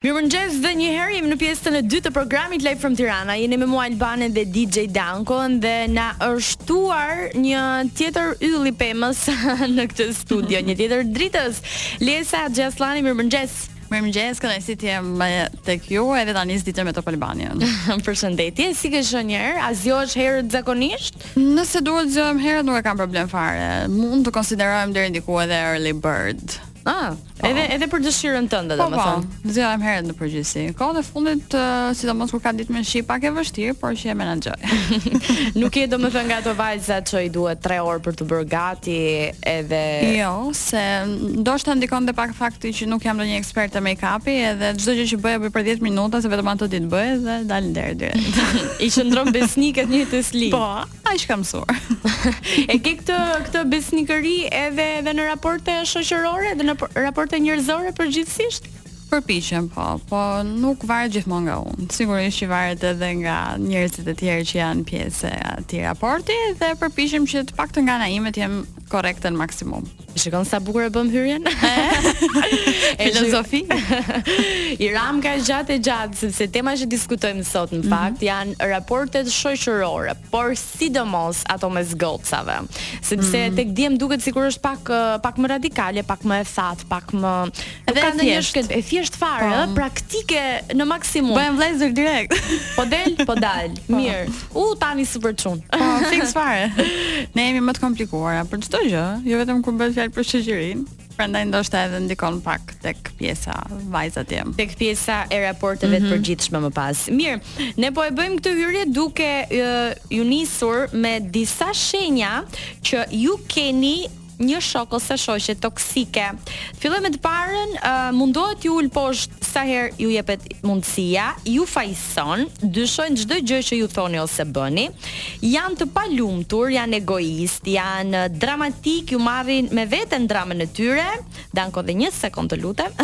Mirëmëngjes dhe dhe një herë jemi në pjesën e dytë të programit Live from Tirana. Jeni me mua Albanën dhe DJ Danko dhe na është shtuar një tjetër yll i pemës në këtë studio, një tjetër dritës. Liesa Xhaslani, mirëmëngjes. Mirëmëngjes, kënaqësi të jem me ju edhe ta nis ditën me Top Albania. Përshëndetje, si ke qenë një herë? A zgjohesh herët zakonisht? Nëse duhet të zgjohem herët nuk e kam problem fare. Mund të konsiderohem deri diku edhe early bird. Ah, Po. Edhe edhe për dëshirën tënde, po, domethënë. Po, po. Zgjohem herët në përgjithësi. Kohën e fundit, uh, sidomos kur ka ditë me shi, pak e vështirë, por që e menaxhoj. Nuk je domethënë nga ato vajza që i duhet 3 orë për t'u bërë gati, edhe Jo, se ndoshta ndikon edhe pak fakti që nuk jam ndonjë eksperte make-upi, edhe çdo gjë që bëj e bëj për 10 minuta, se vetëm ato di të bëj dhe dal në derë direkt. I qëndron besnike një stili. Po. Ai që kam mësuar. e ke këtë këtë besnikëri edhe edhe në raporte shoqërore dhe në raporte njerëzore përgjithësisht? Përpiqem, po, po nuk varet gjithmonë nga unë. Sigurisht që varet edhe nga njerëzit e tjerë që janë pjesë e atij raporti dhe përpiqem që të paktën nga ana ime të jem korrekte në maksimum. Shikon sa bukur e bëmë hyrjen. Filozofi. I ramë pak gjatë e gjatë sepse tema që diskutojmë sot në mhm. fakt mm -hmm. janë raportet shoqërore, por sidomos ato mes gocave. Sepse mm -hmm. tek djemtë duket sikur është pak pak më radikale, pak më e thatë, pak më edhe ka ndonjë shumë e thjeshtë fare, po. praktike në maksimum. Bëhen vëllezër direkt. Po del, po dal. Po. Mirë. U tani super çun. Po, fiks fare. Ne jemi më të komplikuara për çdo gjë, jo vetëm kur bëhet fjalë për shoqërinë. Prandaj ndoshta edhe ndikon pak tek pjesa vajza te. Tek pjesa e raporteve mm -hmm. të mhm. përgjithshme më pas. Mirë, ne po e bëjmë këtë hyrje duke ju nisur me disa shenja që ju keni një shok ose shoqe toksike. Filloj me të parën, uh, mundohet t'ju ulë poshtë sa herë ju jepet mundësia, ju fajëson, dyshojnë çdo gjë që ju thoni ose bëni, janë të palumtur, janë egoistë, janë dramatikë, ju marrin me vete në dramën e tyre, Danko dhe një sekond të lutem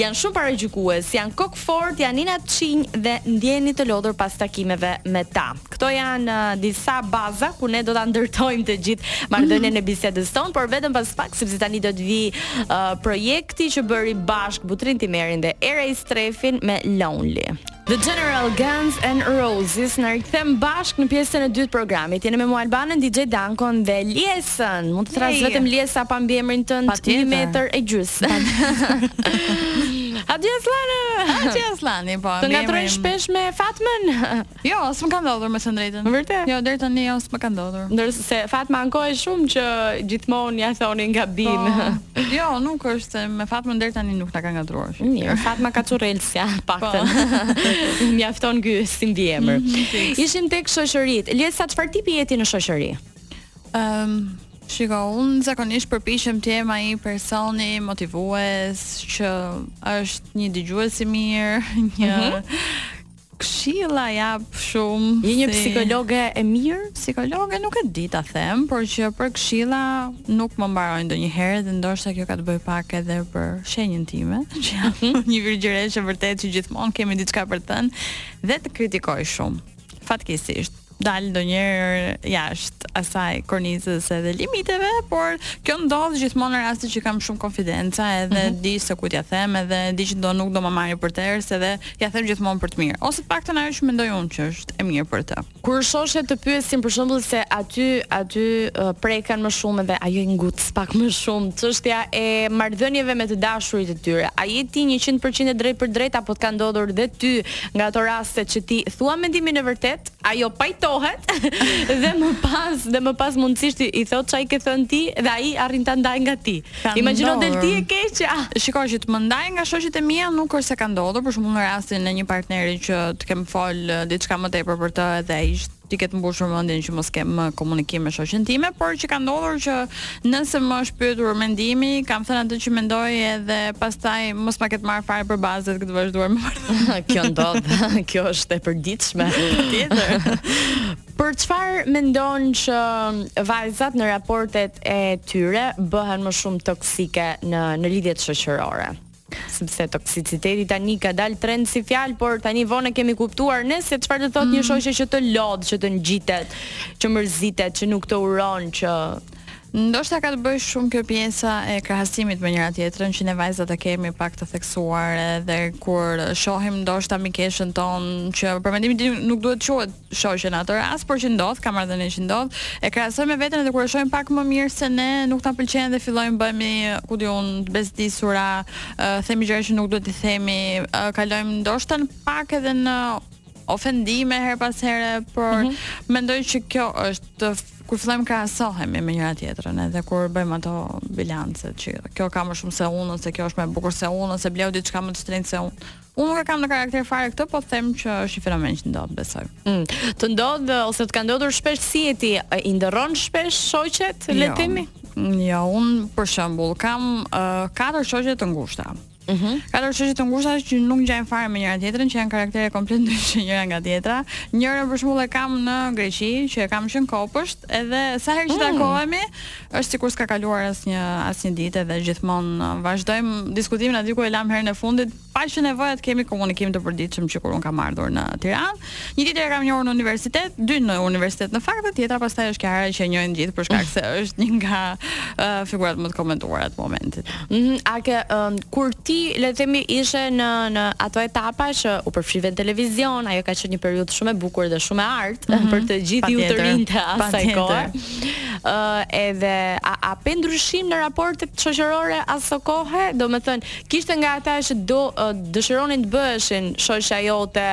Janë shumë paragjykues, janë kokëfortë, janë inatçinj dhe ndjeheni të lodhur pas takimeve me ta. Këto janë uh, disa baza ku ne do ta ndërtojmë të gjithë marrëdhënien e bisedës tonë, por vetëm pas pak sepse tani do të vijë uh, projekti që bëri bashkë Butrint Imerin dhe Era Istrefin me Lonely. The General Guns N' Roses ne rikthehemi bashkë në pjesën e dytë të programit. Jeni me mua Albanën, DJ Dankon dhe Liesën. Mund të thërras vetëm Liesa pa mbiemrin tënd, një metër e gjys. Adi Aslani. Adi Aslani, po. Të ngatërrojnë shpesh me Fatmen? jo, s'më ka ndodhur them të drejtën. Vërtet? Jo, deri tani jo s'më ka ndodhur. Ndërsa Fatma ankohej shumë që gjithmonë ia thonin gabim. Po. Jo, nuk është se me Fatmën deri tani nuk na ka ngatruar. Shqipëria. Mirë, Fatma Kaçurrelsja, paktën. Po. Mjafton ky si mbiemër. Mhm, Ishim tek shoqëritë. Elsa çfarë tipi je ti në shoqëri? Ëm, shiko, unë zakonisht përpiqem të jem ai personi motivues që është një dëgjues i mirë, një Mhm. Këshilla jap shumë. Je një psikologe e mirë? Psikologe nuk e di ta them, por që për këshilla nuk më mbarojnë ndonjëherë dhe ndoshta kjo ka të bëjë pak edhe për shenjën time, që jam mhm. një virgjëreshë vërtet që gjithmonë kemi diçka për të thënë dhe të kritikoj shumë. Fatkeqësisht. dalë ndonjëherë jashtë asaj kornizës edhe limiteve, por kjo ndodh gjithmonë në raste që kam shumë konfidenca edhe mm -hmm. di se kujt t'ja them edhe di që do nuk do ma marri për ters edhe ja them gjithmonë për të mirë ose të paktën ajo që mendoj unë që është e mirë për të. Kur shoqet të pyesin për shembull se aty aty uh, prekan më shumë edhe ajo i ngut pak më shumë çështja e marrëdhënieve me të dashurit e tyre. A je ti 100% e drejtpërdrejtë apo të ka ndodhur dhe ty Nga ato rastet që ti thua mendimin e vërtet, ajo pajtohet dhe më pas dhe më pas mundësisht i, i thot ça i ke thënë ti dhe ai arrin ta ndaj nga ti. Imagjino del ti e keqja. Shiko që të më ndaj nga shoqet e mia nuk është se ka ndodhur, për shembull në rastin e një partneri që të kem fol diçka më tepër për të edhe ai ishte t'i ketë mbushur mendjen që mos kem më komunikim me shoqen time, por që ka ndodhur që nëse më është pyetur mendimi, kam thënë atë që mendoj edhe pastaj mos ma ketë marrë fare për bazë e të ketë vazhduar më parë. kjo ndodh, kjo është e përditshme. Tjetër. Për çfarë mendon që vajzat në raportet e tyre bëhen më shumë toksike në në lidhjet shoqërore? sepse toksiciteti tani ka dal trend si fjalë, por tani vonë e kemi kuptuar ne se çfarë do të thotë mm. një shoqe që të lodh, që të ngjitet, që mërzitet, që nuk të uron, që Ndoshta ka të bëjë shumë kjo pjesa e krahasimit me njëra tjetrën që ne vajzat e kemi pak të theksuar edhe kur shohim ndoshta mikeshën tonë që për mendimin tim nuk duhet të quhet shoqe në atë rast, por që ndodh, ka marrëdhënie që ndodh, e krahasojmë me veten edhe kur e shohim pak më mirë se ne nuk na pëlqen dhe fillojmë bëhemi, ku di unë, të bezdisura, uh, themi gjëra që nuk duhet të themi, uh, kalojmë ndoshta në pak edhe në ofendime her pas here, por mm -hmm. mendoj që kjo është kur fillojmë krahasohemi me njëra tjetrën edhe kur bëjmë ato bilancet që kjo ka më shumë se unë ose kjo është më e bukur se unë ose bleu diçka më të shtrenjtë se unë. Unë nuk e kam në karakter fare këtë, po them që është një fenomen që ndodh, besoj. Mm. Të ndodh ose të ka ndodhur shpesh si je ti, i ndërron shpesh shoqet, jo. le të themi? Jo, unë për shembull kam uh, katër shoqe të ngushta. Mhm. Uh -huh. Katër shoqe të ngushta që nuk ngjajnë fare me njëra tjetrën, që janë karaktere komplet ndryshe njëra nga tjetra. Njërën për shembull e kam në Greqi, që e kam që në kopësht, edhe sa herë që mm. takohemi, Është sikur s'ka kaluar asnjë asnjë ditë edhe gjithmonë vazhdojmë diskutimin aty ku e lamë herën e fundit, pa qenë nevoja të kemi komunikim të përditshëm që kur un kam ardhur në Tiranë. Një ditë e kam njohur në universitet, dy në universitet në fakt dhe tjetra pastaj është Kiara që e njohin të gjithë për shkak se është një nga uh, figurat më të komentuara të momentit. Mm -hmm, a ke um, kur ti le të themi ishe në në ato etapa që u përfshive në televizion, ajo ka qenë një periudhë shumë e bukur dhe shumë e artë mm -hmm, për të gjithë ju të rinjtë e asaj kohe. ë edhe a, a pe ndryshim në raportet shoqërore aso kohe? Do me thënë, kishte nga ata që do uh, dëshironin të bëheshin shoqe jote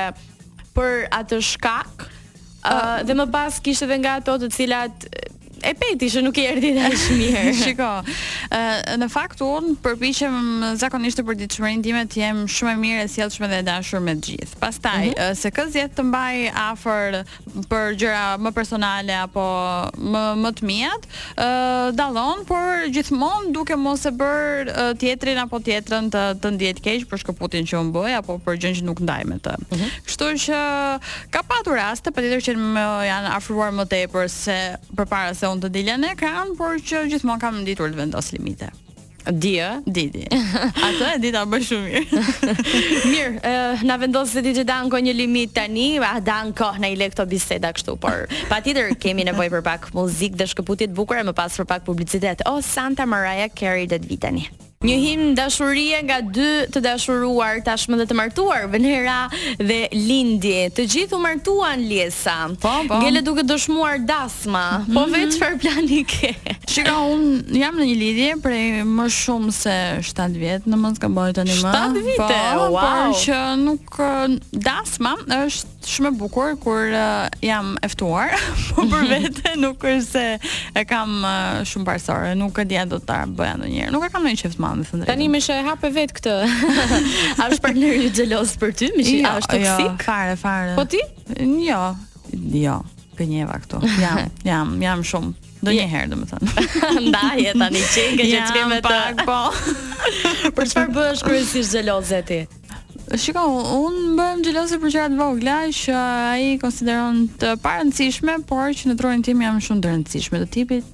për atë shkak, uh, dhe më pas kishte edhe nga ato të cilat e pe ti që nuk i erdhi dhe aq mirë. Shiko, në fakt unë përpiqem zakonisht në përditshmërinë time të jem shumë e mirë, e sjellshme dhe e dashur me të gjithë. Pastaj, mm -hmm. se kë zgjedh të mbaj afer për gjëra më personale apo më më të miat, ë dallon, por gjithmonë duke mos e bër tjetrin apo tjetrën të të ndihet keq për shkëputjen që un bëj apo për gjën që nuk ndaj me të. Mm -hmm. Kështu që ka patur raste patjetër që më janë afruar më tepër se përpara se un të dilja në ekran, por që gjithmonë kam ditur të vendos limite. Di ë? Di, di. Atë e di ta bëj shumë mirë. mirë, uh, na vendos dhe DJ Danko një limit tani, ah Danko, na i lër këto biseda kështu, por patjetër kemi nevojë për pak muzikë dhe shkëputje të bukura, më pas për pak publicitet. Oh Santa Mariah Carey dhe ti tani. Një himn dashurie nga dy të dashuruar tashmë dhe të martuar, Venera dhe Lindi. Të gjithë u martuan Liesa. Po, po. Gele duke dëshmuar das Sma, po mm -hmm. vetë çfarë plani ke? Shiko, unë jam në një lidhje prej më shumë se 7 vjet, në mos gaboj tanimë. 7 vite, po, wow. Por që nuk dasma është shumë e bukur kur uh, jam e ftuar, po për vete nuk është se e kam uh, shumë parsorë, nuk e di a do ta bëja ndonjëherë. Nuk e kam ndonjë fiksim domethënë. Tani meqë hape vetë këtë. A është partneri xheloz për ty? Meqë, jo, a është jo, toksik? Jo, fare, fare. Po ti? Jo, Jo, gënjeva këtu. Jam, jam, jam shumë. Ndonjëherë, domethënë. Ndaj, e tani qenë, që të keme të... Jam, po. Për çfarë bëhesh kryesisht xheloze ti? Shiko, unë bëhem xheloze për gjëra të vogla, që ai i konsideron të parëndësishme, por që në trurin tim janë shumë të rëndësishme, të tipit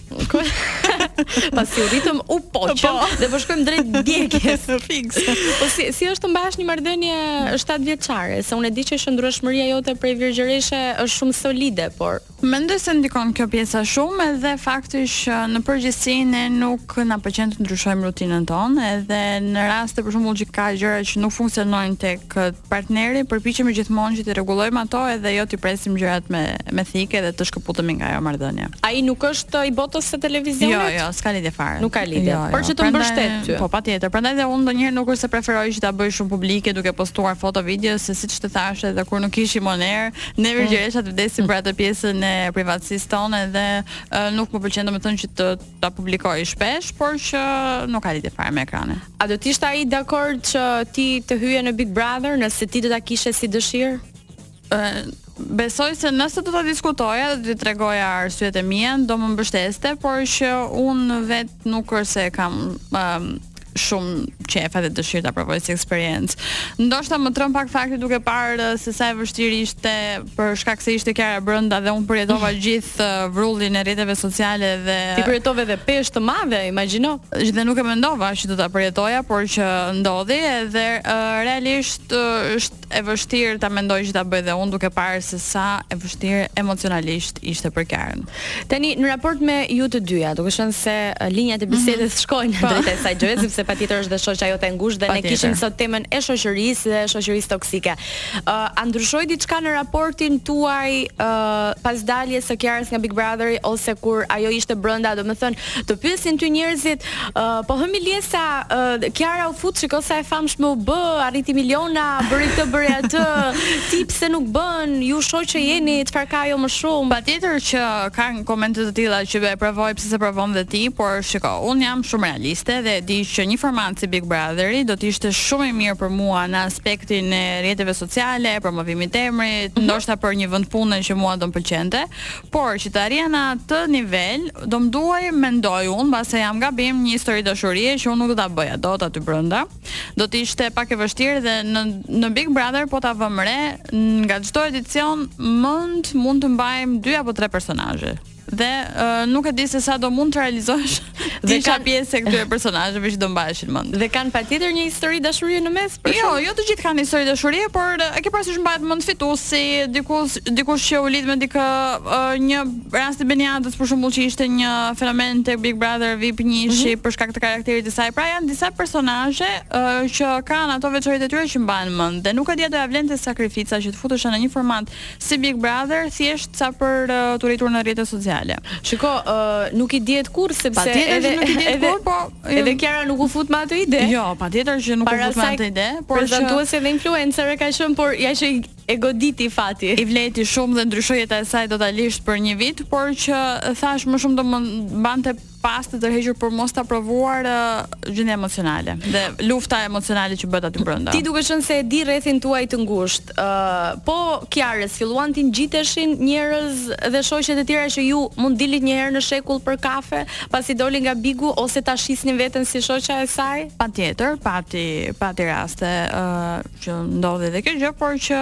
Pasi u rritëm u poqëm po. dhe po shkojmë drejt djegjes. Fix. Po si si është të mbash një marrëdhënie 7 vjeçare, se unë e di që qëndrueshmëria jote prej virgjëreshe është shumë solide, por mendoj se ndikon kjo pjesa shumë edhe fakti që në përgjithësi ne nuk na pëlqen të ndryshojmë rutinën tonë, edhe në raste për shembull që ka gjëra që nuk funksionojnë tek këtë partneri, përpiqemi gjithmonë që të rregullojmë ato edhe jo të presim gjërat me me thikë dhe të shkëputemi nga ajo marrëdhënie. Ai nuk është i botës së televizionit? Jo, jo, s'ka lidhje fare. Nuk ka lidhje. Jo, jo. Por që të mbështet ty. Po patjetër. Prandaj dhe unë ndonjëherë nuk është se preferoj që ta bëj shumë publike duke postuar foto video se siç të thashë edhe kur nuk ishim on air, ne mm. virgjëreshat vdesim për atë pjesën e privatësisë tonë dhe nuk më pëlqen domethënë që të ta publikoj shpesh, por që nuk ka lidhje fare me ekranin. A do të ishte ai dakord që ti të hyje në Big Brother nëse ti do ta kishe si dëshirë? Ë besoj se nëse do ta diskutoja dhe do t'i tregoja arsyet e mia, do më mbështeste, por që un vet nuk është se kam ë shumë qejf dhe dëshirë ta provoj si eksperiencë. Ndoshta më tremb pak fakti duke parë se sa e vështirë ishte për shkak se ishte Kiara brenda dhe un përjetova gjithë uh, vrullin e rrjeteve sociale dhe Ti përjetove edhe peshë të madhe, imagjino. Dhe nuk e mendova që do ta përjetoja, por që ndodhi edhe uh, realisht uh, është e vështirë ta mendoj që ta bëj dhe un duke parë se sa e vështirë emocionalisht ishte për Kiarën. Tani në raport me ju të dyja, duke qenë se uh, linjat e mhm. bisedës mm -hmm. shkojnë po. drejt asaj gjëje, sepse patjetër është dhe shoqja jote e ngushtë dhe pa ne kishim sot temën e shoqërisë dhe shoqërisë toksike. A ndryshoi diçka në raportin tuaj pas daljes së Kiarës nga Big Brother ose kur ajo ishte brenda, domethënë, të pyesin ty njerëzit, po hë Miliesa, Kiara u fut, shikoj sa e famshme u bë, arriti miliona, bëri këtë, bëri atë, ti pse nuk bën, ju shoqe jeni, çfarë ka ajo më shumë? Patjetër që kanë komente të tilla që e provoj pse se provon dhe ti, por shiko, un jam shumë realiste dhe e di që një format si Big Brother do të ishte shumë i mirë për mua në aspektin e rrjeteve sociale, promovimit të emrit, mm -hmm. ndoshta për një vend pune që mua do më pëlqente, por që të arrija në atë nivel, do më duhej mendoj unë, mbase jam gabim një histori dashurie që unë nuk do ta bëja dot aty brenda. Do të ishte pak e vështirë dhe në në Big Brother po ta vëmë re, nga çdo edicion mend mund të mbajmë dy apo tre personazhe. dhe nuk e di se sa do mund të realizohesha dhe isha pjesë e këtyre personazheve që do mbaheshin mend. Dhe kanë patjetër një histori dashurie në mes për Jo, jo të gjithë kanë histori dashurie, por e ke parasysh mbahet mend fituesi, dikush dikush që u lidh me dikë një rast i Beniadës për shembull që ishte një fenomen te Big Brother VIP një mm -hmm. për shkak të karakterit të saj. Pra janë disa personazhe që kanë ato veçoritë e tyre që mbahen mend dhe nuk e di a do ja vlente sakrifica që të futesh në një format Si Big Brother, thjesht sa për uh, t'u rritur në rrjetet sociale. Shiko, ë uh, nuk i dihet kurrë sepse patjetër edhe nuk i dihet kurrë, po edhe Kiara nuk u fut me atë ide. Jo, patjetër që nuk u fut me atë ide, por prezantuese dhe influencere ka qenë, por ja që e goditi fati. I vlejti shumë dhe ndryshoi jeta e saj totalisht për një vit, por që thash më shumë do më mbante pastaj tërhequr për mos ta provuar gjendja emocionale dhe lufta emocionale që bëhet aty brenda. Ti duke qenë se e di rrethin tuaj të ngushtë, ë uh, po Kiarës filluan t'i ngjiteshin njerëz dhe shoqe të tjera që ju mund të dilnit një herë në shekull për kafe, pasi doli nga Bigu ose ta shisnin veten si shoqja e saj? Patjetër, pati pati raste ë uh, që ndodhi edhe kjo gjë, por që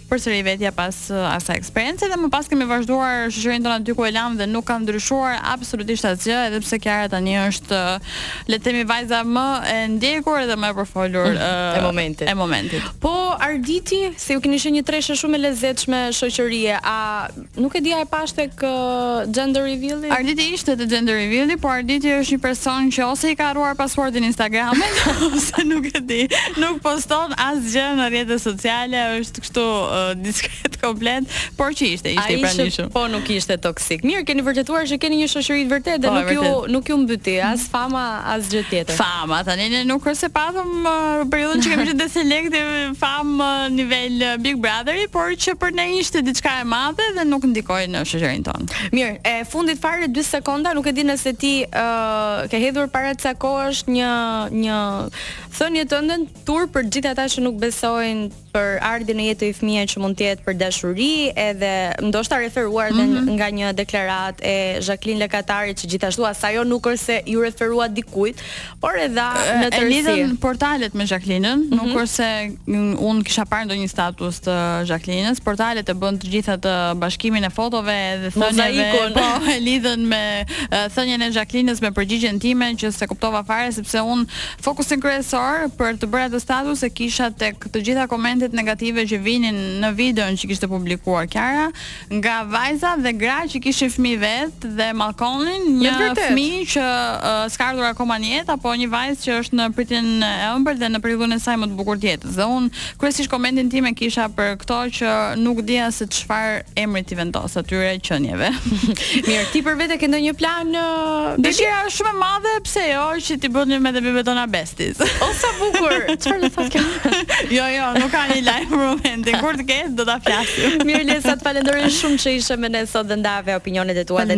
përsëri vetja pas asaj eksperience dhe më pas kemi vazhduar shoqërinë tonë aty ku e lamë dhe nuk ka ndryshuar absolutisht asgjë edhe pse Kiara tani është le të themi vajza më e ndjekur dhe më e përfolur mm, e, e momentit. E momentit. Po Arditi, se ju keni qenë një treshe shumë e lezetshme shoqërie, a Nuk e di a e pashë tek uh, Gender Reveal. Arditi ishte te Gender Reveal, por Arditi është një person që ose i ka harruar passwordin Instagramit, ose nuk e di. Nuk poston asgjë në rrjetet sociale, është kështu uh, diskret komplet, por që ishte, ishte i pranishëm. Po nuk ishte toksik. Mirë, keni vërtetuar që keni një shoqëri të vërtetë dhe po, nuk ju nuk ju mbyti as fama asgjë tjetër. Fama, tani ne nuk është se patëm uh, periudhën që kemi qenë te Selecti famë uh, nivel uh, Big Brotheri, por që për ne ishte diçka e madhe dhe nuk ndikoi në shoqërinë tonë. Mirë, e fundit fare 2 sekonda, nuk e di nëse ti uh, ke hedhur para ca kohësh një një thënie tënden për gjithë ata që nuk besojnë për ardhjen në jetë të një fëmije që mund të jetë për dashuri edhe ndoshta referuar mm -hmm. nga një deklaratë e Zhaklin Lekatarit që gjithashtu as ajo nuk është se ju referua dikujt, por edhe në tërësi. Lidhën portalet me Zhaklinën, mm -hmm. nuk është se un kisha parë ndonjë status të Zhaklinës, portalet e bënë të gjithë atë bashkimin e fotove dhe thënieve, po e lidhën me thënien e Zhaklinës me përgjigjen time që s'e kuptova fare sepse un Fokusin kryesor për të bërë atë status e kisha tek të gjitha komentet negative që vinin në videon që kishte publikuar Kiara, nga vajza dhe gra që kishin fëmijë vetë dhe mallkonin një fëmijë që uh, s'ka ardhur akoma në jetë apo një vajzë që është në pritjen e ëmbël dhe në periudhën e saj më të bukur të jetës. Dhe un Kryesisht komentin tim e kisha për këto që nuk dija se çfarë emri t'i vendos atyre qenieve. Mirë, ti për vete ke ndonjë plan? Uh, Dëshira është shumë e madhe, pse jo, që t'i bëjmë dhe bebet tona besties. O sa bukur. Çfarë do thotë kjo? jo, jo, nuk ka një lajm për momentin. Kur të ketë do ta flasim. Mirë, Lesa, të falenderoj shumë që ishe me ne sot dhe ndave opinionet e tua dhe